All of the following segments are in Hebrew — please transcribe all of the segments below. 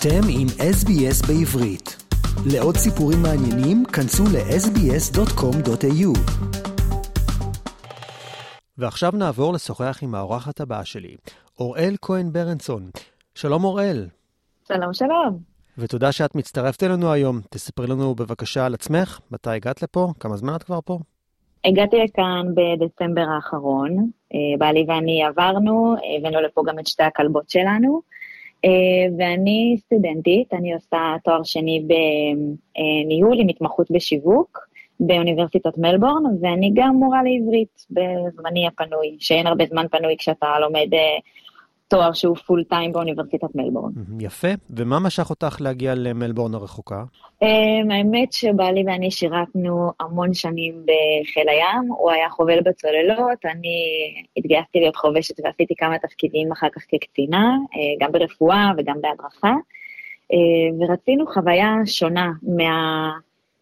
אתם עם SBS בעברית. לעוד סיפורים מעניינים, כנסו ל-sbs.com.au. ועכשיו נעבור לשוחח עם האורחת הבאה שלי, אוראל כהן ברנסון. שלום אוראל. שלום, שלום. ותודה שאת מצטרפת אלינו היום. תספרי לנו בבקשה על עצמך, מתי הגעת לפה? כמה זמן את כבר פה? הגעתי לכאן בדצמבר האחרון. אה, בעלי ואני עברנו, הבאנו לפה גם את שתי הכלבות שלנו. אה, ואני סטודנטית, אני עושה תואר שני בניהול עם התמחות בשיווק באוניברסיטת מלבורן, ואני גם מורה לעברית בזמני הפנוי, שאין הרבה זמן פנוי כשאתה לומד אה, תואר שהוא פול טיים באוניברסיטת מלבורן. יפה, ומה משך אותך להגיע למלבורן הרחוקה? Um, האמת שבעלי ואני שירתנו המון שנים בחיל הים, הוא היה חובל בצוללות, אני התגייסתי להיות חובשת ועשיתי כמה תפקידים אחר כך כקצינה, uh, גם ברפואה וגם בהדרכה, uh, ורצינו חוויה שונה מה...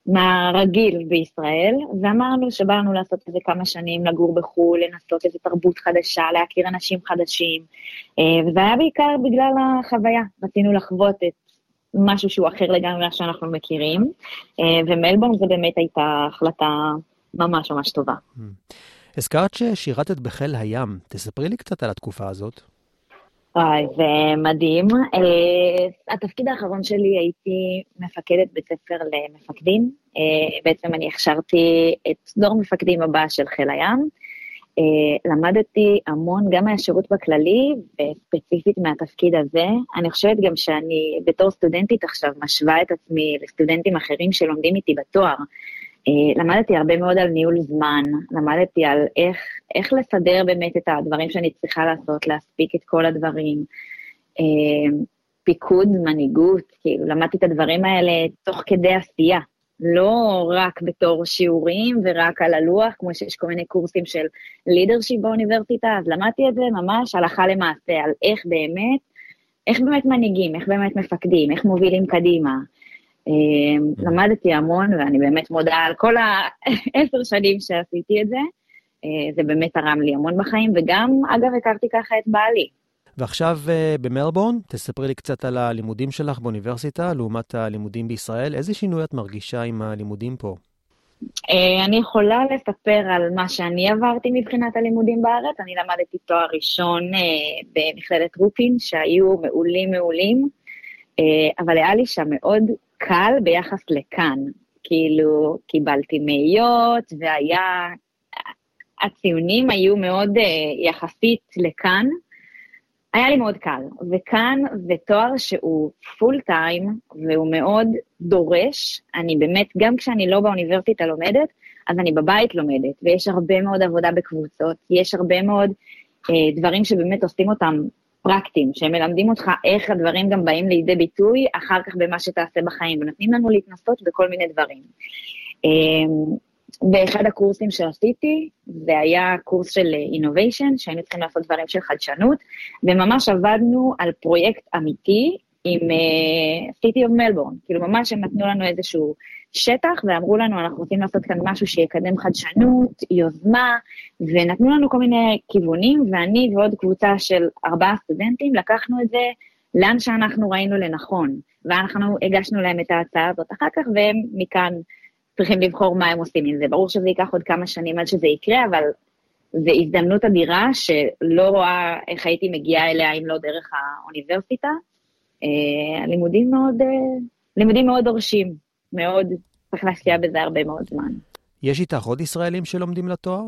מהרגיל בישראל, ואמרנו שבא לנו לעשות איזה כמה שנים, לגור בחו"ל, לנסות איזו תרבות חדשה, להכיר אנשים חדשים, אה, וזה היה בעיקר בגלל החוויה, רצינו לחוות את משהו שהוא אחר לגמרי ממה שאנחנו מכירים, אה, ומלבורן זה באמת הייתה החלטה ממש ממש טובה. הזכרת ששירתת בחיל הים, תספרי לי קצת על התקופה הזאת. וואי, זה מדהים. Uh, התפקיד האחרון שלי הייתי מפקדת בית ספר למפקדים. Uh, בעצם אני הכשרתי את דור מפקדים הבא של חיל הים. Uh, למדתי המון, גם מהשירות בכללי, וספציפית מהתפקיד הזה. אני חושבת גם שאני בתור סטודנטית עכשיו משווה את עצמי לסטודנטים אחרים שלומדים איתי בתואר. אה, למדתי הרבה מאוד על ניהול זמן, למדתי על איך, איך לסדר באמת את הדברים שאני צריכה לעשות, להספיק את כל הדברים. אה, פיקוד, מנהיגות, כאילו, למדתי את הדברים האלה תוך כדי עשייה, לא רק בתור שיעורים ורק על הלוח, כמו שיש כל מיני קורסים של לידרשיפ באוניברסיטה, אז למדתי את זה ממש הלכה למעשה, על איך באמת, איך באמת מנהיגים, איך באמת מפקדים, איך מובילים קדימה, למדתי המון, ואני באמת מודה על כל העשר שנים שעשיתי את זה. אה, זה באמת תרם לי המון בחיים, וגם, אגב, הכרתי ככה את בעלי. ועכשיו אה, במלבורן, תספרי לי קצת על הלימודים שלך באוניברסיטה, לעומת הלימודים בישראל. איזה שינוי את מרגישה עם הלימודים פה? אה, אני יכולה לספר על מה שאני עברתי מבחינת הלימודים בארץ. אני למדתי תואר ראשון במכללת רופין, שהיו מעולים מעולים, אבל היה לי שם מאוד קל ביחס לכאן. כאילו, קיבלתי מאיות, והיה... הציונים היו מאוד uh, יחסית לכאן. היה לי מאוד קל, וכאן זה תואר שהוא פול טיים, והוא מאוד דורש. אני באמת, גם כשאני לא באוניברסיטה לומדת, אז אני בבית לומדת, ויש הרבה מאוד עבודה בקבוצות, יש הרבה מאוד uh, דברים שבאמת עושים אותם פרקטיים, שהם מלמדים אותך איך הדברים גם באים לידי ביטוי אחר כך במה שתעשה בחיים, ונותנים לנו להתנסות בכל מיני דברים. אמ, באחד הקורסים שעשיתי, זה היה קורס של innovation, שהיינו צריכים לעשות דברים של חדשנות, וממש עבדנו על פרויקט אמיתי עם City of Melbourne, כאילו ממש הם נתנו לנו איזשהו שטח ואמרו לנו, אנחנו רוצים לעשות כאן משהו שיקדם חדשנות, יוזמה, ונתנו לנו כל מיני כיוונים, ואני ועוד קבוצה של ארבעה סטודנטים לקחנו את זה לאן שאנחנו ראינו לנכון, ואנחנו הגשנו להם את ההצעה הזאת אחר כך, והם מכאן צריכים לבחור מה הם עושים עם זה. ברור שזה ייקח עוד כמה שנים עד שזה יקרה, אבל זו הזדמנות אדירה שלא רואה איך הייתי מגיעה אליה אם לא דרך האוניברסיטה. אה, הלימודים מאוד, אה, לימודים מאוד דורשים, מאוד, צריך להשקיע בזה הרבה מאוד זמן. יש איתך עוד ישראלים שלומדים לתואר?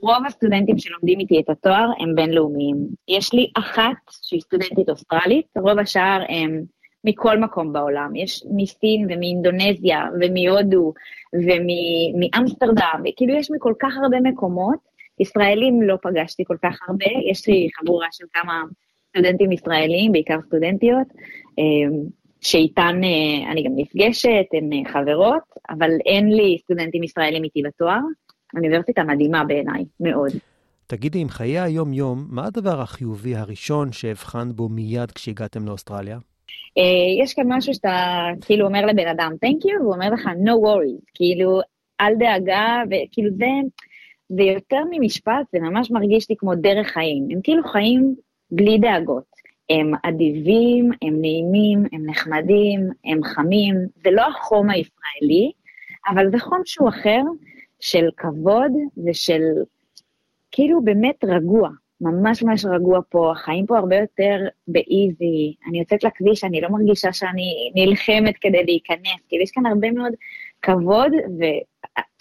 רוב הסטודנטים שלומדים איתי את התואר הם בינלאומיים. יש לי אחת שהיא סטודנטית אוסטרלית, רוב השאר הם מכל מקום בעולם. יש מסין ומאינדונזיה ומהודו ומאמסטרדם, כאילו יש מכל כך הרבה מקומות. ישראלים לא פגשתי כל כך הרבה, יש לי חבורה של כמה סטודנטים ישראלים, בעיקר סטודנטיות, אה, שאיתן אה, אני גם נפגשת, הן אה, חברות, אבל אין לי סטודנטים ישראלים איתי בתואר. אוניברסיטה מדהימה בעיניי, מאוד. תגידי, עם חיי היום-יום, מה הדבר החיובי הראשון שהבחנת בו מיד כשהגעתם לאוסטרליה? יש כאן משהו שאתה כאילו אומר לבן אדם, Thank you, והוא אומר לך, no worries, כאילו, אל דאגה, וכאילו זה, זה יותר ממשפט, זה ממש מרגיש לי כמו דרך חיים. הם כאילו חיים בלי דאגות. הם אדיבים, הם נעימים, הם נחמדים, הם חמים. זה לא החום הישראלי, אבל זה חום שהוא אחר, של כבוד ושל כאילו באמת רגוע. ממש ממש רגוע פה, החיים פה הרבה יותר באיזי. אני יוצאת לכביש, אני לא מרגישה שאני נלחמת כדי להיכנס, כאילו יש כאן הרבה מאוד כבוד,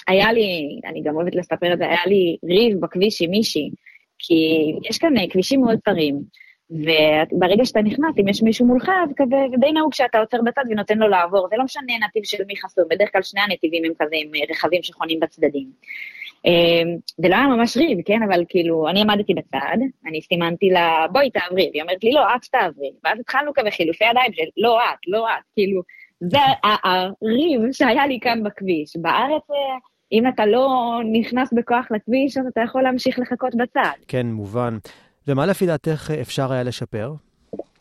והיה לי, אני גם אוהבת לספר את זה, היה לי ריב בכביש עם מישהי, כי יש כאן כבישים מאוד צרים. וברגע שאתה נכנס, אם יש מישהו מולך, אז כזה, זה די נהוג שאתה עוצר בצד ונותן לו לעבור. זה לא משנה נתיב של מי חסום, בדרך כלל שני הנתיבים הם כזה עם רכבים שחונים בצדדים. אמ, זה לא היה ממש ריב, כן? אבל כאילו, אני עמדתי בצד, אני סימנתי לה, בואי תעברי, והיא אומרת לי, לא, את תעברי. ואז התחלנו כזה חילופי ידיים של, לא את, לא את, כאילו, זה הריב שהיה לי כאן בכביש. בארץ, אה, אם אתה לא נכנס בכוח לכביש, אז אתה יכול להמשיך לחכות בצד. כן, מובן. ומה לפי דעתך אפשר היה לשפר?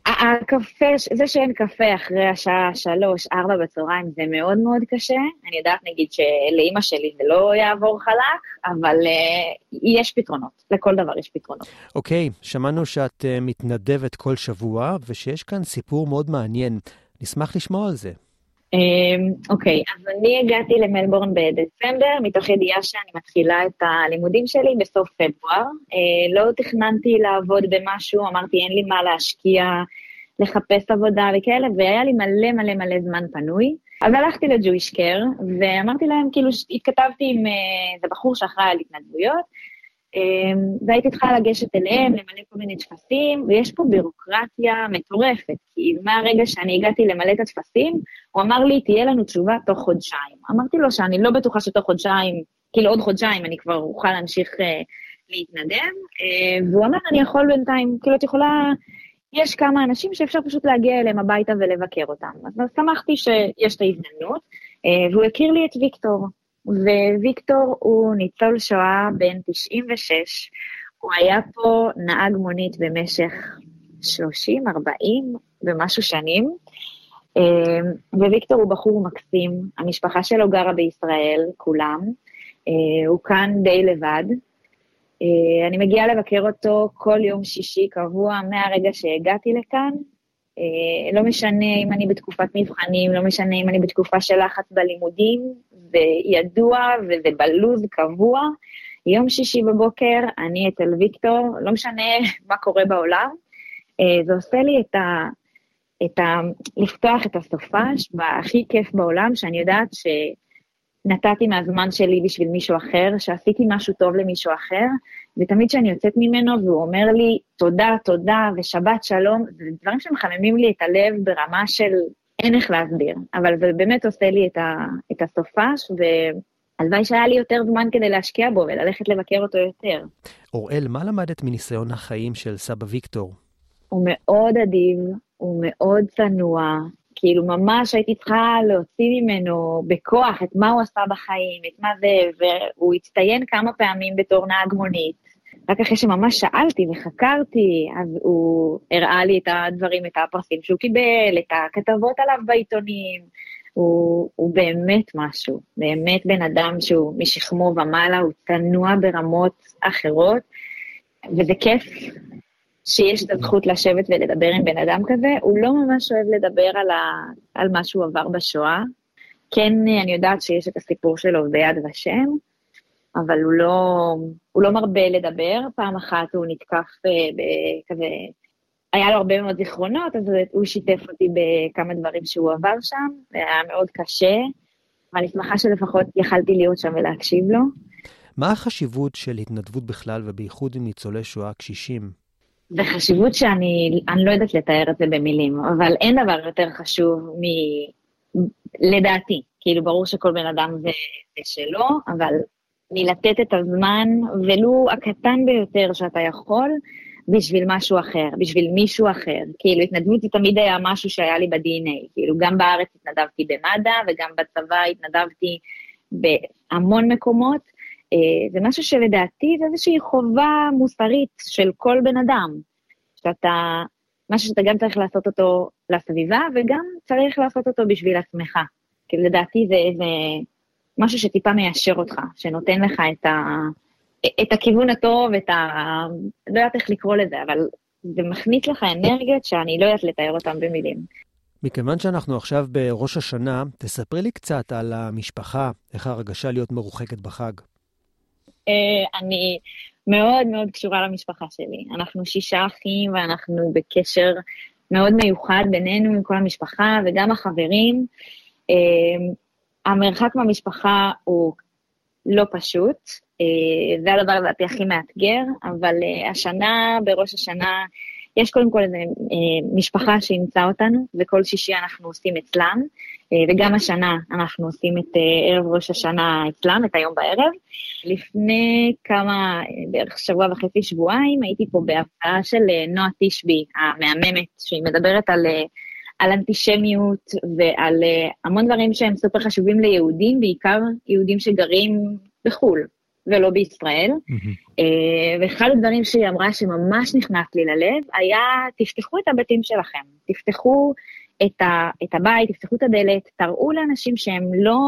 הקפה, זה שאין קפה אחרי השעה שלוש, ארבע בצהריים זה מאוד מאוד קשה. אני יודעת נגיד שלאימא שלי זה לא יעבור חלק, אבל uh, יש פתרונות, לכל דבר יש פתרונות. אוקיי, okay, שמענו שאת uh, מתנדבת כל שבוע, ושיש כאן סיפור מאוד מעניין. נשמח לשמוע על זה. אמ, אוקיי, אז אני הגעתי למלבורן בדצמבר, מתוך ידיעה שאני מתחילה את הלימודים שלי בסוף פברואר. אה, לא תכננתי לעבוד במשהו, אמרתי אין לי מה להשקיע, לחפש עבודה וכאלה, והיה לי מלא מלא מלא זמן פנוי. אז הלכתי לג'ויש קר, ואמרתי להם, כאילו, התכתבתי עם איזה אה, בחור שאחראי על התנדבויות, והייתי צריכה לגשת אליהם, למלא כל מיני טפסים, ויש פה בירוקרטיה מטורפת, כי מהרגע שאני הגעתי למלא את הטפסים, הוא אמר לי, תהיה לנו תשובה תוך חודשיים. אמרתי לו שאני לא בטוחה שתוך חודשיים, כאילו עוד חודשיים אני כבר אוכל להמשיך uh, להתנדב, uh, והוא אמר, אני יכול בינתיים, כאילו, את יכולה, יש כמה אנשים שאפשר פשוט להגיע אליהם הביתה ולבקר אותם. אז שמחתי שיש את ההזדמנות, uh, והוא הכיר לי את ויקטור. וויקטור הוא ניצול שואה בן 96. הוא היה פה נהג מונית במשך 30, 40 ומשהו שנים, אמ, וויקטור הוא בחור מקסים, המשפחה שלו גרה בישראל, כולם. אה, הוא כאן די לבד. אה, אני מגיעה לבקר אותו כל יום שישי קבוע מהרגע שהגעתי לכאן, אה, לא משנה אם אני בתקופת מבחנים, לא משנה אם אני בתקופה של לחץ בלימודים, ידוע וזה בלוז קבוע. יום שישי בבוקר אני אצל ויקטור, לא משנה מה קורה בעולם, אה, זה עושה לי את ה... את ה... לפתוח את הסופש בהכי כיף בעולם, שאני יודעת שנתתי מהזמן שלי בשביל מישהו אחר, שעשיתי משהו טוב למישהו אחר, ותמיד כשאני יוצאת ממנו והוא אומר לי תודה, תודה ושבת שלום, זה דברים שמחממים לי את הלב ברמה של אין איך להסביר, אבל זה באמת עושה לי את, ה, את הסופש, והלוואי שהיה לי יותר זמן כדי להשקיע בו וללכת לבקר אותו יותר. אוראל, מה למדת מניסיון החיים של סבא ויקטור? הוא מאוד אדיב, הוא מאוד צנוע, כאילו ממש הייתי צריכה להוציא ממנו בכוח את מה הוא עשה בחיים, את מה זה, והוא הצטיין כמה פעמים בתור נהג מונית. רק אחרי שממש שאלתי וחקרתי, אז הוא הראה לי את הדברים, את הפרסים שהוא קיבל, את הכתבות עליו בעיתונים. הוא, הוא באמת משהו, באמת בן אדם שהוא משכמו ומעלה, הוא צנוע ברמות אחרות, וזה כיף שיש את הזכות לשבת ולדבר עם בן אדם כזה. הוא לא ממש אוהב לדבר על, ה, על מה שהוא עבר בשואה. כן, אני יודעת שיש את הסיפור שלו ביד ושם, אבל הוא לא, הוא לא מרבה לדבר. פעם אחת הוא נתקף אה, בכזה, היה לו הרבה מאוד זיכרונות, אז הוא שיתף אותי בכמה דברים שהוא עבר שם, זה היה מאוד קשה, ואני שמחה שלפחות יכלתי להיות שם ולהקשיב לו. מה החשיבות של התנדבות בכלל, ובייחוד עם ניצולי שואה קשישים? זה חשיבות שאני לא יודעת לתאר את זה במילים, אבל אין דבר יותר חשוב מ... לדעתי. כאילו, ברור שכל בן אדם זה, זה שלו, אבל מלתת את הזמן, ולו הקטן ביותר שאתה יכול, בשביל משהו אחר, בשביל מישהו אחר. כאילו, התנדבות זה תמיד היה משהו שהיה לי ב-DNA. כאילו, גם בארץ התנדבתי במד"א, וגם בצבא התנדבתי בהמון מקומות. אה, זה משהו שלדעתי זה איזושהי חובה מוסרית של כל בן אדם. שאתה, משהו שאתה גם צריך לעשות אותו לסביבה, וגם צריך לעשות אותו בשביל עצמך. כי לדעתי זה איזה משהו שטיפה מיישר אותך, שנותן לך את, ה, את הכיוון הטוב, את ה... לא יודעת איך לקרוא לזה, אבל זה מכניס לך אנרגיות שאני לא יודעת לתאר אותן במילים. מכיוון שאנחנו עכשיו בראש השנה, תספרי לי קצת על המשפחה, איך ההרגשה להיות מרוחקת בחג. אה, אני מאוד מאוד קשורה למשפחה שלי. אנחנו שישה אחים ואנחנו בקשר מאוד מיוחד בינינו עם כל המשפחה וגם החברים. אה, המרחק מהמשפחה הוא לא פשוט, אה, זה הדבר לדעתי הכי מאתגר, אבל השנה, בראש השנה, יש קודם כל איזו אה, משפחה שאימצה אותנו, וכל שישי אנחנו עושים אצלם, אה, וגם השנה אנחנו עושים את אה, ערב ראש השנה אצלם, את היום בערב. לפני כמה, אה, בערך שבוע וחצי, שבועיים, הייתי פה בהפעה של אה, נועה תשבי, המהממת, שהיא מדברת על... אה, על אנטישמיות ועל uh, המון דברים שהם סופר חשובים ליהודים, בעיקר יהודים שגרים בחו"ל. ולא בישראל. Mm-hmm. ואחד הדברים שהיא אמרה שממש נכנס לי ללב, היה, תפתחו את הבתים שלכם, תפתחו את, ה, את הבית, תפתחו את הדלת, תראו לאנשים שהם לא,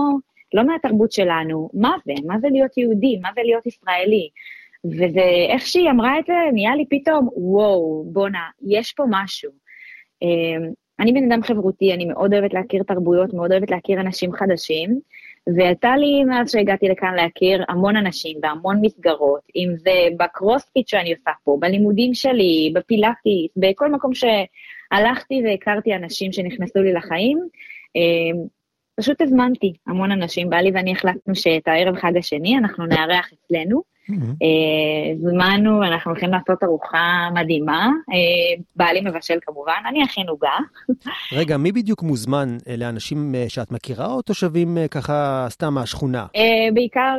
לא מהתרבות שלנו, מה זה, מה זה להיות יהודי, מה זה להיות ישראלי. ואיך שהיא אמרה את זה, נהיה לי פתאום, וואו, בואנה, יש פה משהו. אני בן אדם חברותי, אני מאוד אוהבת להכיר תרבויות, מאוד אוהבת להכיר אנשים חדשים, והייתה לי מאז שהגעתי לכאן להכיר המון אנשים והמון מסגרות, אם זה בקרוספיט שאני עושה פה, בלימודים שלי, בפילאטיס, בכל מקום שהלכתי והכרתי אנשים שנכנסו לי לחיים. אה, פשוט הזמנתי המון אנשים, בעלי ואני החלטנו שאת הערב חג השני אנחנו נארח אצלנו. אה, זמנו, אנחנו הולכים לעשות ארוחה מדהימה. אה, בעלי מבשל כמובן, אני הכי נוגה. רגע, מי בדיוק מוזמן? אלה אנשים אה, שאת מכירה או תושבים ככה סתם מהשכונה? בעיקר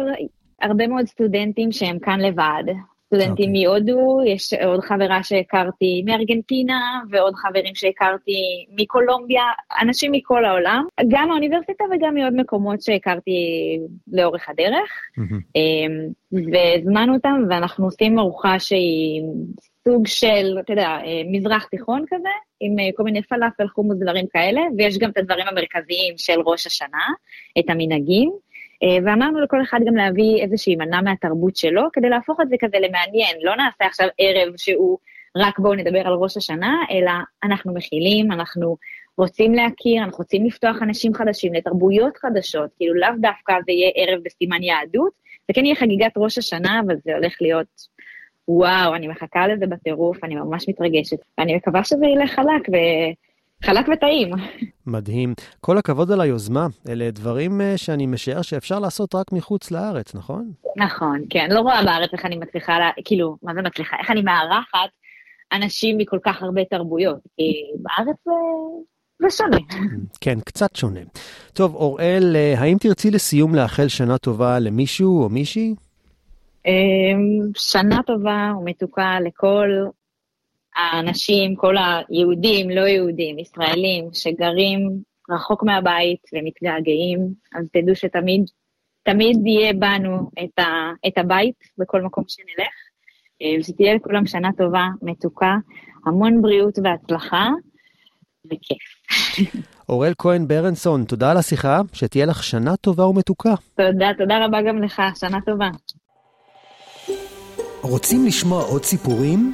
הרבה מאוד סטודנטים שהם כאן לבד. סטודנטים okay. אוקיי. מהודו, יש עוד חברה שהכרתי מארגנטינה, ועוד חברים שהכרתי מקולומביה, אנשים מכל העולם, גם מהאוניברסיטה וגם מעוד מקומות שהכרתי לאורך הדרך. Mm-hmm. והזמנו אותם, ואנחנו עושים ארוחה שהיא סוג של, אתה יודע, אה, מזרח תיכון כזה, עם אה, כל מיני פלאפל, חומוס, דברים כאלה, ויש גם את הדברים המרכזיים של ראש השנה, את המנהגים. אה, ואמרנו לכל אחד גם להביא איזושהי מנה מהתרבות שלו, כדי להפוך את זה כזה למעניין. לא נעשה עכשיו ערב שהוא רק בואו נדבר על ראש השנה, אלא אנחנו מכילים, אנחנו רוצים להכיר, אנחנו רוצים לפתוח אנשים חדשים לתרבויות חדשות, כאילו לאו דווקא זה יהיה ערב בסימן יהדות, זה כן יהיה חגיגת ראש השנה, אבל זה הולך להיות, וואו, אני מחכה לזה בטירוף, אני ממש מתרגשת, ואני מקווה שזה ילך חלק, ו... חלק וטעים. מדהים. כל הכבוד על היוזמה. אלה דברים אה, שאני משער שאפשר לעשות רק מחוץ לארץ, נכון? נכון, כן. לא רואה בארץ איך אני מצליחה, לה... כאילו, מה זה מצליחה? איך אני מארחת אנשים מכל כך הרבה תרבויות. כי בארץ זה... זה שונה. כן, קצת שונה. טוב, אוראל, אה, האם תרצי לסיום לאחל שנה טובה למישהו או מישהי? אמ, שנה טובה ומתוקה לכל האנשים, כל היהודים, לא יהודים, ישראלים, שגרים רחוק מהבית ומתגעגעים, אז תדעו שתמיד תמיד יהיה בנו את, ה, את הבית בכל מקום שנלך, אה, ושתהיה לכולם שנה טובה, מתוקה, המון בריאות והצלחה, וכיף. אוראל כהן ברנסון, תודה על השיחה, שתהיה לך שנה טובה ומתוקה. תודה, תודה רבה גם לך, שנה טובה. רוצים לשמוע עוד סיפורים?